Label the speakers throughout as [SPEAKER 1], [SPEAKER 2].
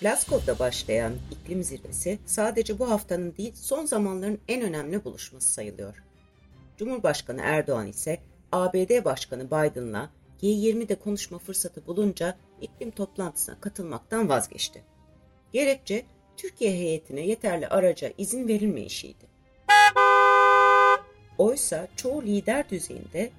[SPEAKER 1] Glasgow'da başlayan iklim zirvesi sadece bu haftanın değil son zamanların en önemli buluşması sayılıyor. Cumhurbaşkanı Erdoğan ise ABD Başkanı Biden'la G20'de konuşma fırsatı bulunca iklim toplantısına katılmaktan vazgeçti. Gerekçe Türkiye heyetine yeterli araca izin verilmeyişiydi. Oysa çoğu lider düzeyinde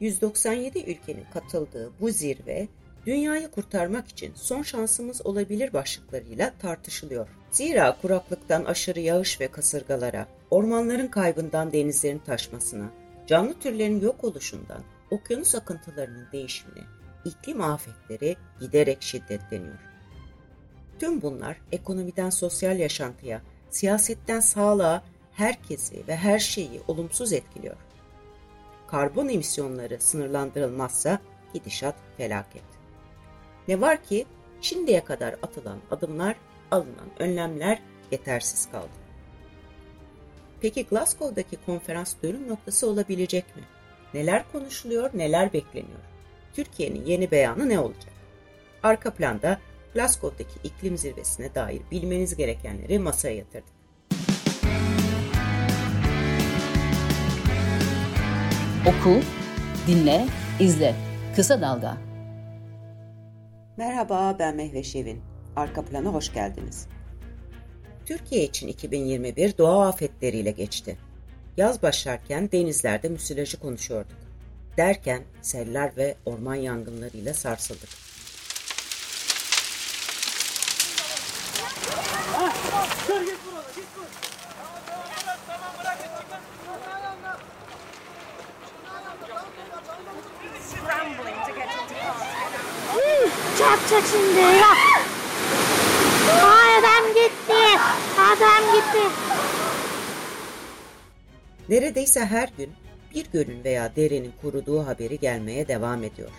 [SPEAKER 1] 197 ülkenin katıldığı bu zirve dünyayı kurtarmak için son şansımız olabilir başlıklarıyla tartışılıyor. Zira kuraklıktan aşırı yağış ve kasırgalara, ormanların kaybından denizlerin taşmasına, canlı türlerin yok oluşundan okyanus akıntılarının değişimine, iklim afetleri giderek şiddetleniyor. Tüm bunlar ekonomiden sosyal yaşantıya, siyasetten sağlığa herkesi ve her şeyi olumsuz etkiliyor. Karbon emisyonları sınırlandırılmazsa gidişat felaket. Ne var ki şimdiye kadar atılan adımlar, alınan önlemler yetersiz kaldı. Peki Glasgow'daki konferans dönüm noktası olabilecek mi? Neler konuşuluyor, neler bekleniyor? Türkiye'nin yeni beyanı ne olacak? Arka planda Glasgow'daki iklim zirvesine dair bilmeniz gerekenleri masaya yatırdık.
[SPEAKER 2] Oku, dinle, izle. Kısa Dalga.
[SPEAKER 1] Merhaba ben Mehve Şevin. Arka plana hoş geldiniz. Türkiye için 2021 doğa afetleriyle geçti. Yaz başlarken denizlerde müsilajı konuşuyorduk. Derken seller ve orman yangınlarıyla sarsıldık.
[SPEAKER 3] Çarpacak şimdi ya. Ay adam gitti. Adam gitti.
[SPEAKER 1] Neredeyse her gün bir gölün veya derenin kuruduğu haberi gelmeye devam ediyor.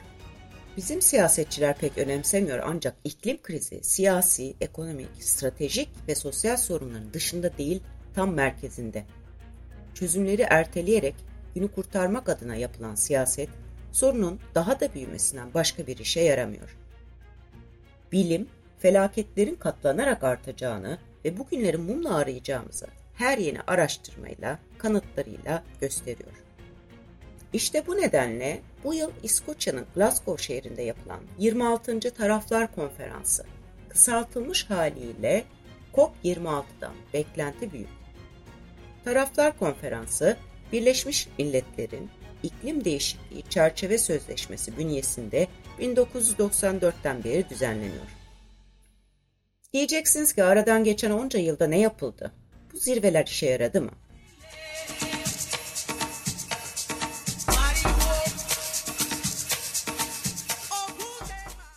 [SPEAKER 1] Bizim siyasetçiler pek önemsemiyor ancak iklim krizi siyasi, ekonomik, stratejik ve sosyal sorunların dışında değil tam merkezinde. Çözümleri erteleyerek günü kurtarmak adına yapılan siyaset sorunun daha da büyümesinden başka bir işe yaramıyor. Bilim, felaketlerin katlanarak artacağını ve bugünleri mumla arayacağımızı her yeni araştırmayla, kanıtlarıyla gösteriyor. İşte bu nedenle bu yıl İskoçya'nın Glasgow şehrinde yapılan 26. Taraflar Konferansı, kısaltılmış haliyle COP26'dan beklenti büyük. Taraflar Konferansı, Birleşmiş Milletler'in İklim Değişikliği Çerçeve Sözleşmesi bünyesinde 1994'ten beri düzenleniyor. Diyeceksiniz ki aradan geçen onca yılda ne yapıldı? Bu zirveler işe yaradı mı?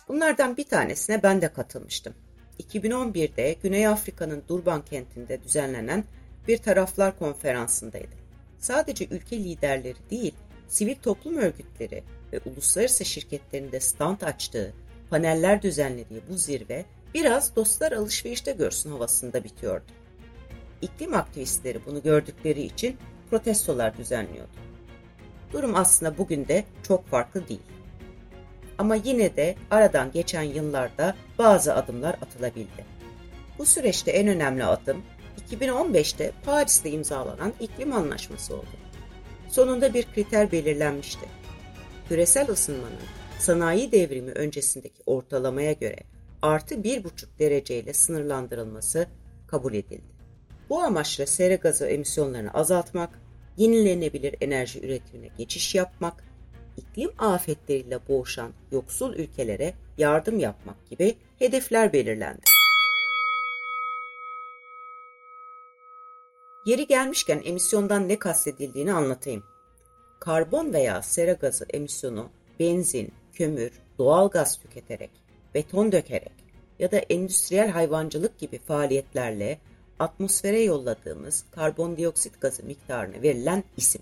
[SPEAKER 1] Bunlardan bir tanesine ben de katılmıştım. 2011'de Güney Afrika'nın Durban kentinde düzenlenen bir taraflar konferansındaydı. Sadece ülke liderleri değil, sivil toplum örgütleri ve uluslararası şirketlerinde stand açtığı, paneller düzenlediği bu zirve biraz dostlar alışverişte görsün havasında bitiyordu. İklim aktivistleri bunu gördükleri için protestolar düzenliyordu. Durum aslında bugün de çok farklı değil. Ama yine de aradan geçen yıllarda bazı adımlar atılabildi. Bu süreçte en önemli adım 2015'te Paris'te imzalanan iklim anlaşması oldu. Sonunda bir kriter belirlenmişti. Küresel ısınmanın sanayi devrimi öncesindeki ortalamaya göre artı 1,5 dereceyle sınırlandırılması kabul edildi. Bu amaçla sera gazı emisyonlarını azaltmak, yenilenebilir enerji üretimine geçiş yapmak, iklim afetleriyle boğuşan yoksul ülkelere yardım yapmak gibi hedefler belirlendi. Yeri gelmişken emisyondan ne kastedildiğini anlatayım. Karbon veya sera gazı emisyonu benzin, kömür, doğal gaz tüketerek, beton dökerek ya da endüstriyel hayvancılık gibi faaliyetlerle atmosfere yolladığımız karbondioksit gazı miktarına verilen isim.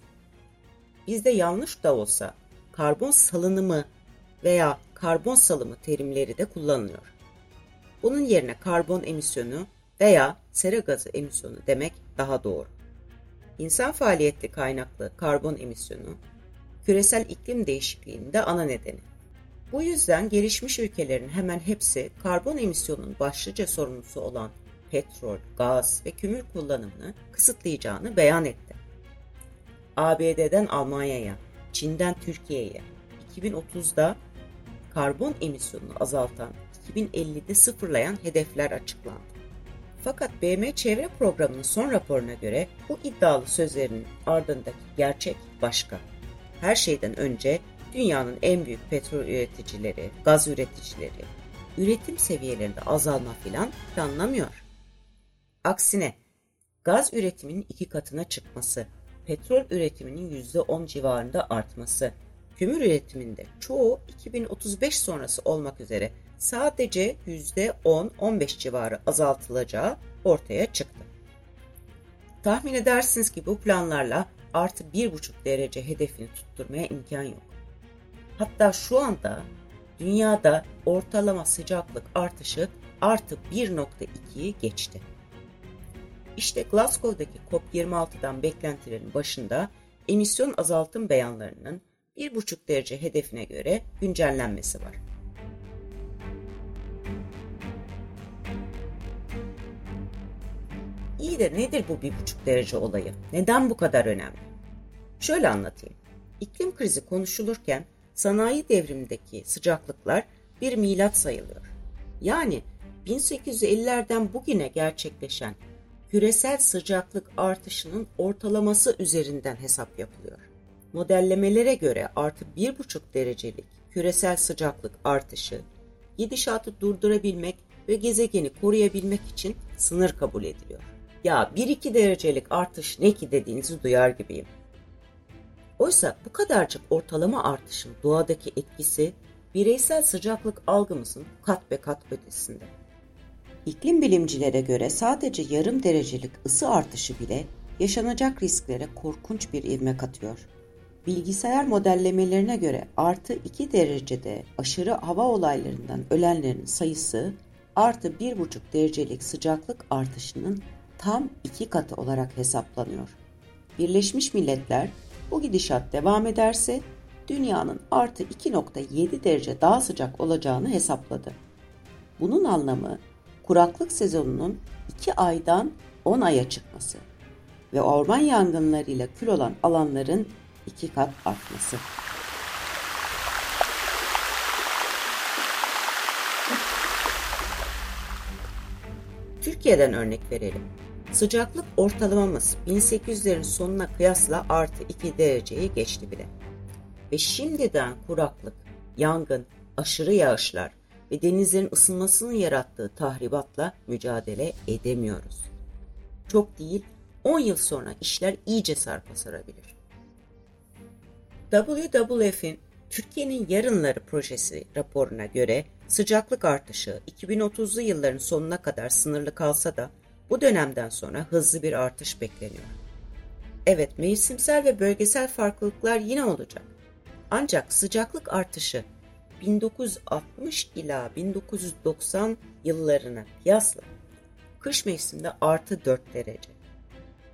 [SPEAKER 1] Bizde yanlış da olsa karbon salınımı veya karbon salımı terimleri de kullanılıyor. Bunun yerine karbon emisyonu veya sera gazı emisyonu demek daha doğru. İnsan faaliyetli kaynaklı karbon emisyonu küresel iklim değişikliğinin de ana nedeni. Bu yüzden gelişmiş ülkelerin hemen hepsi karbon emisyonunun başlıca sorumlusu olan petrol, gaz ve kümür kullanımını kısıtlayacağını beyan etti. ABD'den Almanya'ya, Çin'den Türkiye'ye 2030'da karbon emisyonunu azaltan, 2050'de sıfırlayan hedefler açıklandı. Fakat BM Çevre Programı'nın son raporuna göre bu iddialı sözlerinin ardındaki gerçek başka. Her şeyden önce dünyanın en büyük petrol üreticileri, gaz üreticileri, üretim seviyelerinde azalma filan planlamıyor. Aksine gaz üretiminin iki katına çıkması, petrol üretiminin %10 civarında artması, kömür üretiminde çoğu 2035 sonrası olmak üzere sadece %10-15 civarı azaltılacağı ortaya çıktı. Tahmin edersiniz ki bu planlarla artı 1,5 derece hedefini tutturmaya imkan yok. Hatta şu anda dünyada ortalama sıcaklık artışı artı 1.2'yi geçti. İşte Glasgow'daki COP26'dan beklentilerin başında emisyon azaltım beyanlarının 1,5 derece hedefine göre güncellenmesi var. De nedir bu 1,5 derece olayı? Neden bu kadar önemli? Şöyle anlatayım. İklim krizi konuşulurken sanayi devrimindeki sıcaklıklar bir milat sayılıyor. Yani 1850'lerden bugüne gerçekleşen küresel sıcaklık artışının ortalaması üzerinden hesap yapılıyor. Modellemelere göre artı 1,5 derecelik küresel sıcaklık artışı, gidişatı durdurabilmek ve gezegeni koruyabilmek için sınır kabul ediliyor. Ya 1-2 derecelik artış ne ki dediğinizi duyar gibiyim. Oysa bu kadarcık ortalama artışın doğadaki etkisi bireysel sıcaklık algımızın kat be kat ötesinde. İklim bilimcilere göre sadece yarım derecelik ısı artışı bile yaşanacak risklere korkunç bir ivme katıyor. Bilgisayar modellemelerine göre artı 2 derecede aşırı hava olaylarından ölenlerin sayısı artı 1,5 derecelik sıcaklık artışının tam iki katı olarak hesaplanıyor. Birleşmiş Milletler bu gidişat devam ederse dünyanın artı 2.7 derece daha sıcak olacağını hesapladı. Bunun anlamı kuraklık sezonunun 2 aydan 10 aya çıkması ve orman yangınlarıyla kül olan alanların 2 kat artması. Türkiye'den örnek verelim. Sıcaklık ortalamamız 1800'lerin sonuna kıyasla artı 2 dereceyi geçti bile. Ve şimdiden kuraklık, yangın, aşırı yağışlar ve denizlerin ısınmasının yarattığı tahribatla mücadele edemiyoruz. Çok değil, 10 yıl sonra işler iyice sarpa sarabilir. WWF'in Türkiye'nin Yarınları projesi raporuna göre sıcaklık artışı 2030'lu yılların sonuna kadar sınırlı kalsa da bu dönemden sonra hızlı bir artış bekleniyor. Evet, mevsimsel ve bölgesel farklılıklar yine olacak. Ancak sıcaklık artışı 1960 ila 1990 yıllarına kıyasla kış mevsiminde artı 4 derece,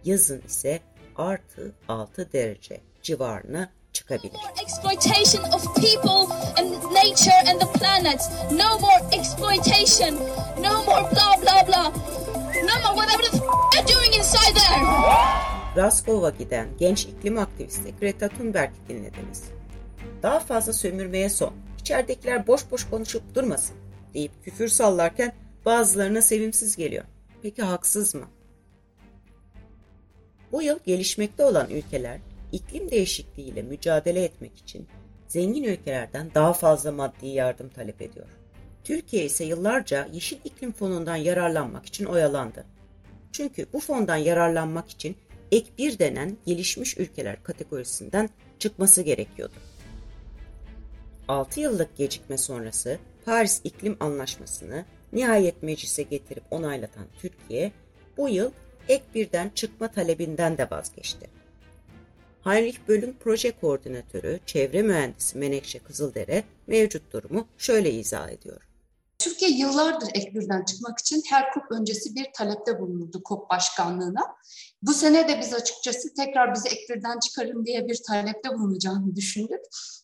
[SPEAKER 1] yazın ise artı 6 derece civarına çıkabilir. Exploitation of people and nature and the planet. No more exploitation. No more blah blah blah. More whatever the f- you're doing inside there. Glasgow'a giden genç iklim aktivisti Greta Thunberg'i dinlediniz. Daha fazla sömürmeye son. İçeridekiler boş boş konuşup durmasın deyip küfür sallarken bazılarına sevimsiz geliyor. Peki haksız mı? Bu yıl gelişmekte olan ülkeler iklim değişikliğiyle mücadele etmek için zengin ülkelerden daha fazla maddi yardım talep ediyor. Türkiye ise yıllarca Yeşil İklim Fonu'ndan yararlanmak için oyalandı. Çünkü bu fondan yararlanmak için ek bir denen gelişmiş ülkeler kategorisinden çıkması gerekiyordu. 6 yıllık gecikme sonrası Paris İklim Anlaşması'nı nihayet meclise getirip onaylatan Türkiye bu yıl ek birden çıkma talebinden de vazgeçti. Heinrich Böll'ün proje koordinatörü, çevre mühendisi Menekşe Kızıldere mevcut durumu şöyle izah ediyor.
[SPEAKER 4] Türkiye yıllardır ek birden çıkmak için her COP öncesi bir talepte bulunurdu COP başkanlığına. Bu sene de biz açıkçası tekrar bizi ek birden çıkarın diye bir talepte bulunacağını düşündük.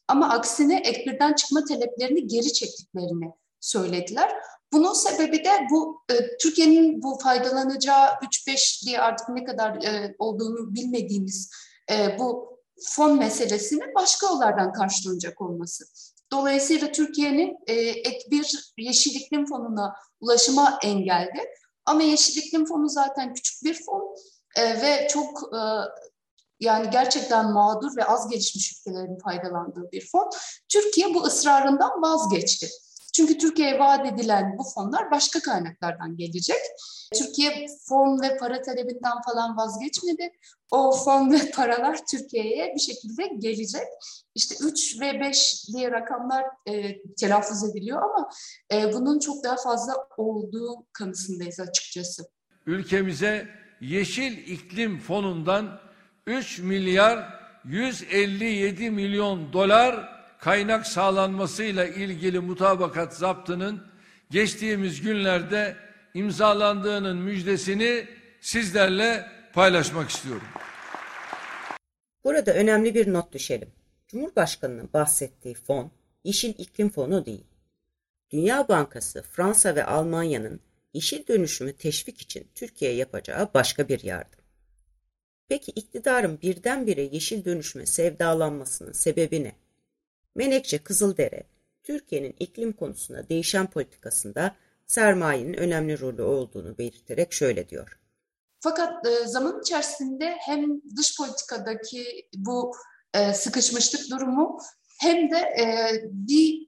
[SPEAKER 4] Ama aksine ek birden çıkma taleplerini geri çektiklerini söylediler. Bunun sebebi de bu e, Türkiye'nin bu faydalanacağı 3-5 diye artık ne kadar e, olduğunu bilmediğimiz e, bu fon meselesinin başka yollardan karşılanacak olması. Dolayısıyla Türkiye'nin e, ek bir yeşil iklim fonuna ulaşıma engeldi. Ama yeşil iklim fonu zaten küçük bir fon e, ve çok e, yani gerçekten mağdur ve az gelişmiş ülkelerin faydalandığı bir fon. Türkiye bu ısrarından vazgeçti. Çünkü Türkiye'ye vaat edilen bu fonlar başka kaynaklardan gelecek. Türkiye fon ve para talebinden falan vazgeçmedi. O fon ve paralar Türkiye'ye bir şekilde gelecek. İşte 3 ve 5 diye rakamlar e, telaffuz ediliyor ama e, bunun çok daha fazla olduğu kanısındayız açıkçası.
[SPEAKER 5] Ülkemize Yeşil İklim Fonu'ndan 3 milyar 157 milyon dolar kaynak sağlanmasıyla ilgili mutabakat zaptının geçtiğimiz günlerde imzalandığının müjdesini sizlerle paylaşmak istiyorum.
[SPEAKER 1] Burada önemli bir not düşelim. Cumhurbaşkanının bahsettiği fon, Yeşil İklim Fonu değil. Dünya Bankası, Fransa ve Almanya'nın yeşil dönüşümü teşvik için Türkiye'ye yapacağı başka bir yardım. Peki iktidarın birdenbire yeşil dönüşüme sevdalanmasının sebebi ne? Menekşe Kızıldere, Türkiye'nin iklim konusunda değişen politikasında sermayenin önemli rolü olduğunu belirterek şöyle diyor.
[SPEAKER 4] Fakat e, zaman içerisinde hem dış politikadaki bu e, sıkışmışlık durumu hem de e, bir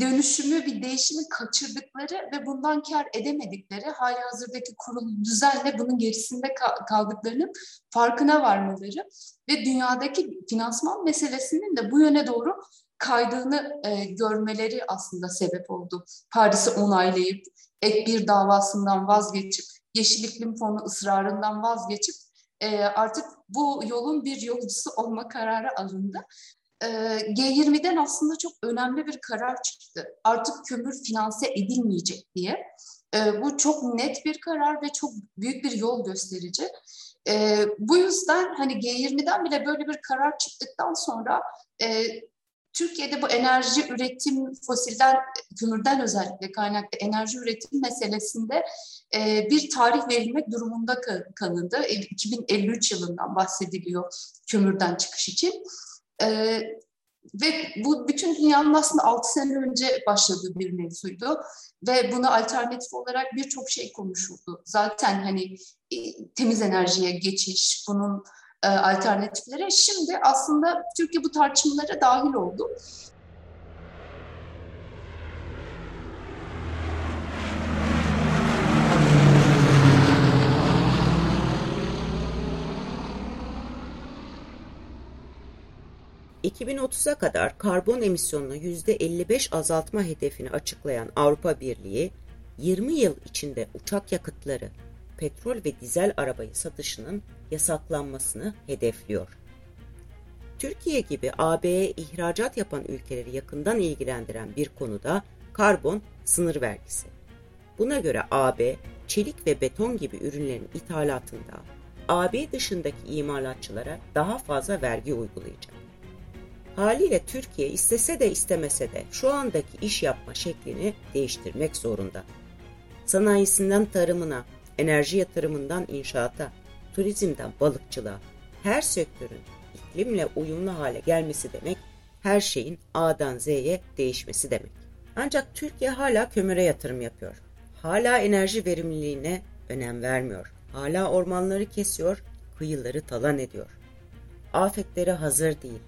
[SPEAKER 4] dönüşümü, bir değişimi kaçırdıkları ve bundan kar edemedikleri hali hazırdaki kurulu düzenle bunun gerisinde kaldıklarının farkına varmaları ve dünyadaki finansman meselesinin de bu yöne doğru kaydığını e, görmeleri aslında sebep oldu. Paris'i onaylayıp ek bir davasından vazgeçip Yeşil İklim Fonu ısrarından vazgeçip e, artık bu yolun bir yolcusu olma kararı alındı. E, G20'den aslında çok önemli bir karar çıktı. Artık kömür finanse edilmeyecek diye. Bu çok net bir karar ve çok büyük bir yol gösterici. Bu yüzden hani G20'den bile böyle bir karar çıktıktan sonra Türkiye'de bu enerji üretim fosilden, kömürden özellikle kaynaklı enerji üretim meselesinde bir tarih verilmek durumunda kalındı. 2053 yılından bahsediliyor kömürden çıkış için. E, ve bu bütün dünyanın aslında 6 sene önce başladığı bir mevzuydu. Ve buna alternatif olarak birçok şey konuşuldu. Zaten hani e, temiz enerjiye geçiş, bunun e, alternatiflere. Şimdi aslında Türkiye bu tartışmalara dahil oldu.
[SPEAKER 1] ...2030'a kadar karbon emisyonunu %55 azaltma hedefini açıklayan Avrupa Birliği... ...20 yıl içinde uçak yakıtları, petrol ve dizel arabayı satışının yasaklanmasını hedefliyor. Türkiye gibi AB'ye ihracat yapan ülkeleri yakından ilgilendiren bir konuda karbon sınır vergisi. Buna göre AB, çelik ve beton gibi ürünlerin ithalatında AB dışındaki imalatçılara daha fazla vergi uygulayacak. Haliyle Türkiye istese de istemese de şu andaki iş yapma şeklini değiştirmek zorunda. Sanayisinden tarımına, enerji yatırımından inşaata, turizmden balıkçılığa, her sektörün iklimle uyumlu hale gelmesi demek, her şeyin A'dan Z'ye değişmesi demek. Ancak Türkiye hala kömüre yatırım yapıyor. Hala enerji verimliliğine önem vermiyor. Hala ormanları kesiyor, kıyıları talan ediyor. Afetlere hazır değil.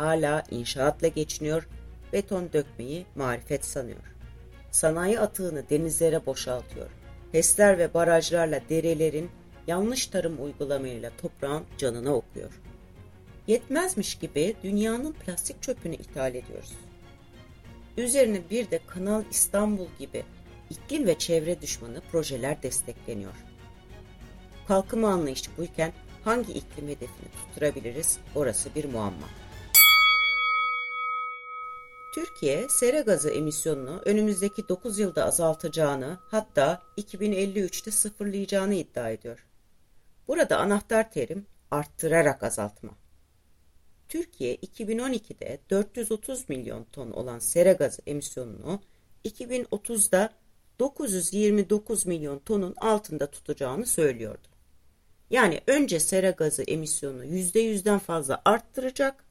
[SPEAKER 1] Hala inşaatla geçiniyor, beton dökmeyi marifet sanıyor. Sanayi atığını denizlere boşaltıyor. HES'ler ve barajlarla derelerin yanlış tarım uygulamayla toprağın canına okuyor. Yetmezmiş gibi dünyanın plastik çöpünü ithal ediyoruz. Üzerine bir de Kanal İstanbul gibi iklim ve çevre düşmanı projeler destekleniyor. Kalkınma anlayışı buyken hangi iklim hedefini tutturabiliriz orası bir muamma. Türkiye sera gazı emisyonunu önümüzdeki 9 yılda azaltacağını hatta 2053'te sıfırlayacağını iddia ediyor. Burada anahtar terim arttırarak azaltma. Türkiye 2012'de 430 milyon ton olan sera gazı emisyonunu 2030'da 929 milyon tonun altında tutacağını söylüyordu. Yani önce sera gazı emisyonunu %100'den fazla arttıracak,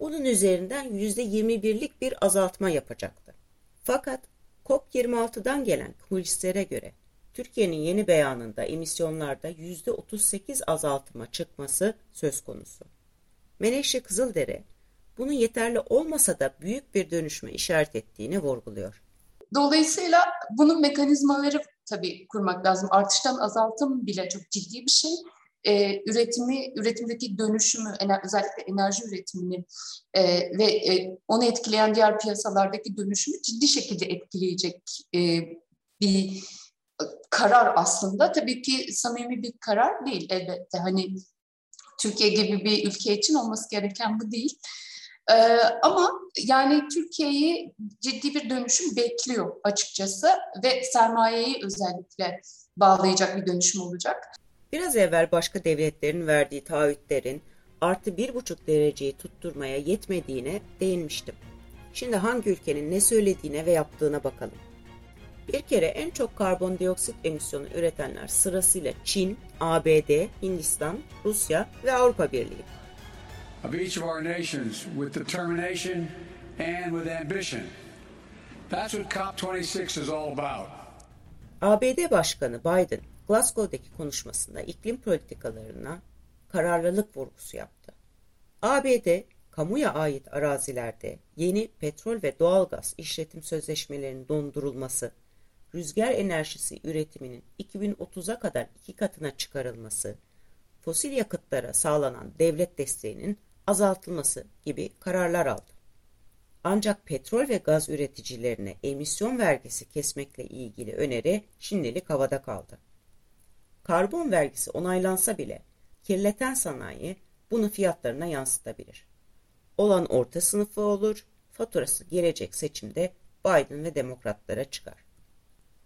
[SPEAKER 1] bunun üzerinden %21'lik bir azaltma yapacaktı. Fakat COP26'dan gelen kulislere göre Türkiye'nin yeni beyanında emisyonlarda %38 azaltıma çıkması söz konusu. Menekşe Kızıldere bunun yeterli olmasa da büyük bir dönüşme işaret ettiğini vurguluyor.
[SPEAKER 4] Dolayısıyla bunun mekanizmaları tabii kurmak lazım. Artıştan azaltım bile çok ciddi bir şey. Ee, üretimi, üretimdeki dönüşümü, ener, özellikle enerji üretimini e, ve e, onu etkileyen diğer piyasalardaki dönüşümü ciddi şekilde etkileyecek e, bir karar aslında. Tabii ki samimi bir karar değil elbette. Hani Türkiye gibi bir ülke için olması gereken bu değil. Ee, ama yani Türkiye'yi ciddi bir dönüşüm bekliyor açıkçası ve sermayeyi özellikle bağlayacak bir dönüşüm olacak.
[SPEAKER 1] Biraz evvel başka devletlerin verdiği taahhütlerin artı bir buçuk dereceyi tutturmaya yetmediğine değinmiştim. Şimdi hangi ülkenin ne söylediğine ve yaptığına bakalım. Bir kere en çok karbondioksit emisyonu üretenler sırasıyla Çin, ABD, Hindistan, Rusya ve Avrupa Birliği. Of each of our nations with determination and with ambition. That's what COP26 is all about. ABD Başkanı Biden, Glasgow'daki konuşmasında iklim politikalarına kararlılık vurgusu yaptı. ABD, kamuya ait arazilerde yeni petrol ve doğalgaz işletim sözleşmelerinin dondurulması rüzgar enerjisi üretiminin 2030'a kadar iki katına çıkarılması, fosil yakıtlara sağlanan devlet desteğinin azaltılması gibi kararlar aldı. Ancak petrol ve gaz üreticilerine emisyon vergisi kesmekle ilgili öneri şimdilik havada kaldı. Karbon vergisi onaylansa bile kirleten sanayi bunu fiyatlarına yansıtabilir. Olan orta sınıfı olur, faturası gelecek seçimde Biden ve demokratlara çıkar.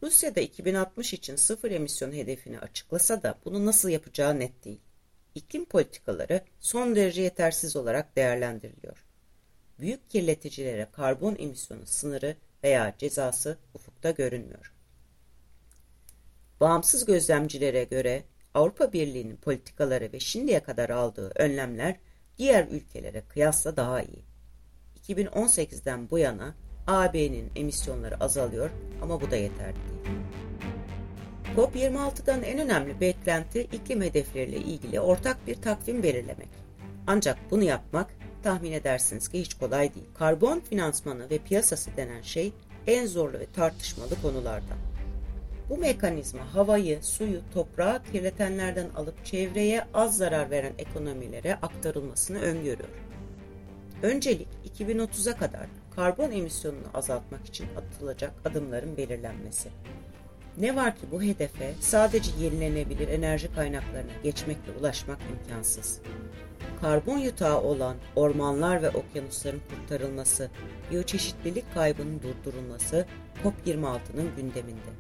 [SPEAKER 1] Rusya da 2060 için sıfır emisyon hedefini açıklasa da bunu nasıl yapacağı net değil. İklim politikaları son derece yetersiz olarak değerlendiriliyor. Büyük kirleticilere karbon emisyonu sınırı veya cezası ufukta görünmüyor. Bağımsız gözlemcilere göre Avrupa Birliği'nin politikaları ve şimdiye kadar aldığı önlemler diğer ülkelere kıyasla daha iyi. 2018'den bu yana AB'nin emisyonları azalıyor ama bu da yeterli değil. COP26'dan en önemli beklenti iklim hedefleriyle ilgili ortak bir takvim belirlemek. Ancak bunu yapmak tahmin edersiniz ki hiç kolay değil. Karbon finansmanı ve piyasası denen şey en zorlu ve tartışmalı konulardan. Bu mekanizma havayı, suyu, toprağı kirletenlerden alıp çevreye az zarar veren ekonomilere aktarılmasını öngörüyor. Öncelik 2030'a kadar karbon emisyonunu azaltmak için atılacak adımların belirlenmesi. Ne var ki bu hedefe sadece yenilenebilir enerji kaynaklarına geçmekle ulaşmak imkansız. Karbon yutağı olan ormanlar ve okyanusların kurtarılması, biyoçeşitlilik kaybının durdurulması COP26'nın gündeminde.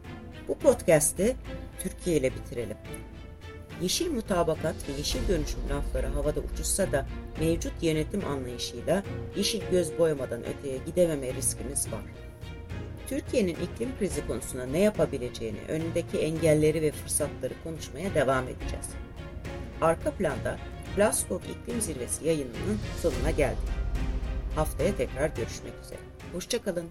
[SPEAKER 1] Bu podcast'i Türkiye ile bitirelim. Yeşil mutabakat ve yeşil dönüşüm lafları havada uçuşsa da mevcut yönetim anlayışıyla yeşil göz boyamadan öteye gidememe riskimiz var. Türkiye'nin iklim krizi konusunda ne yapabileceğini, önündeki engelleri ve fırsatları konuşmaya devam edeceğiz. Arka planda Glasgow İklim Zirvesi yayınının sonuna geldik. Haftaya tekrar görüşmek üzere. Hoşçakalın.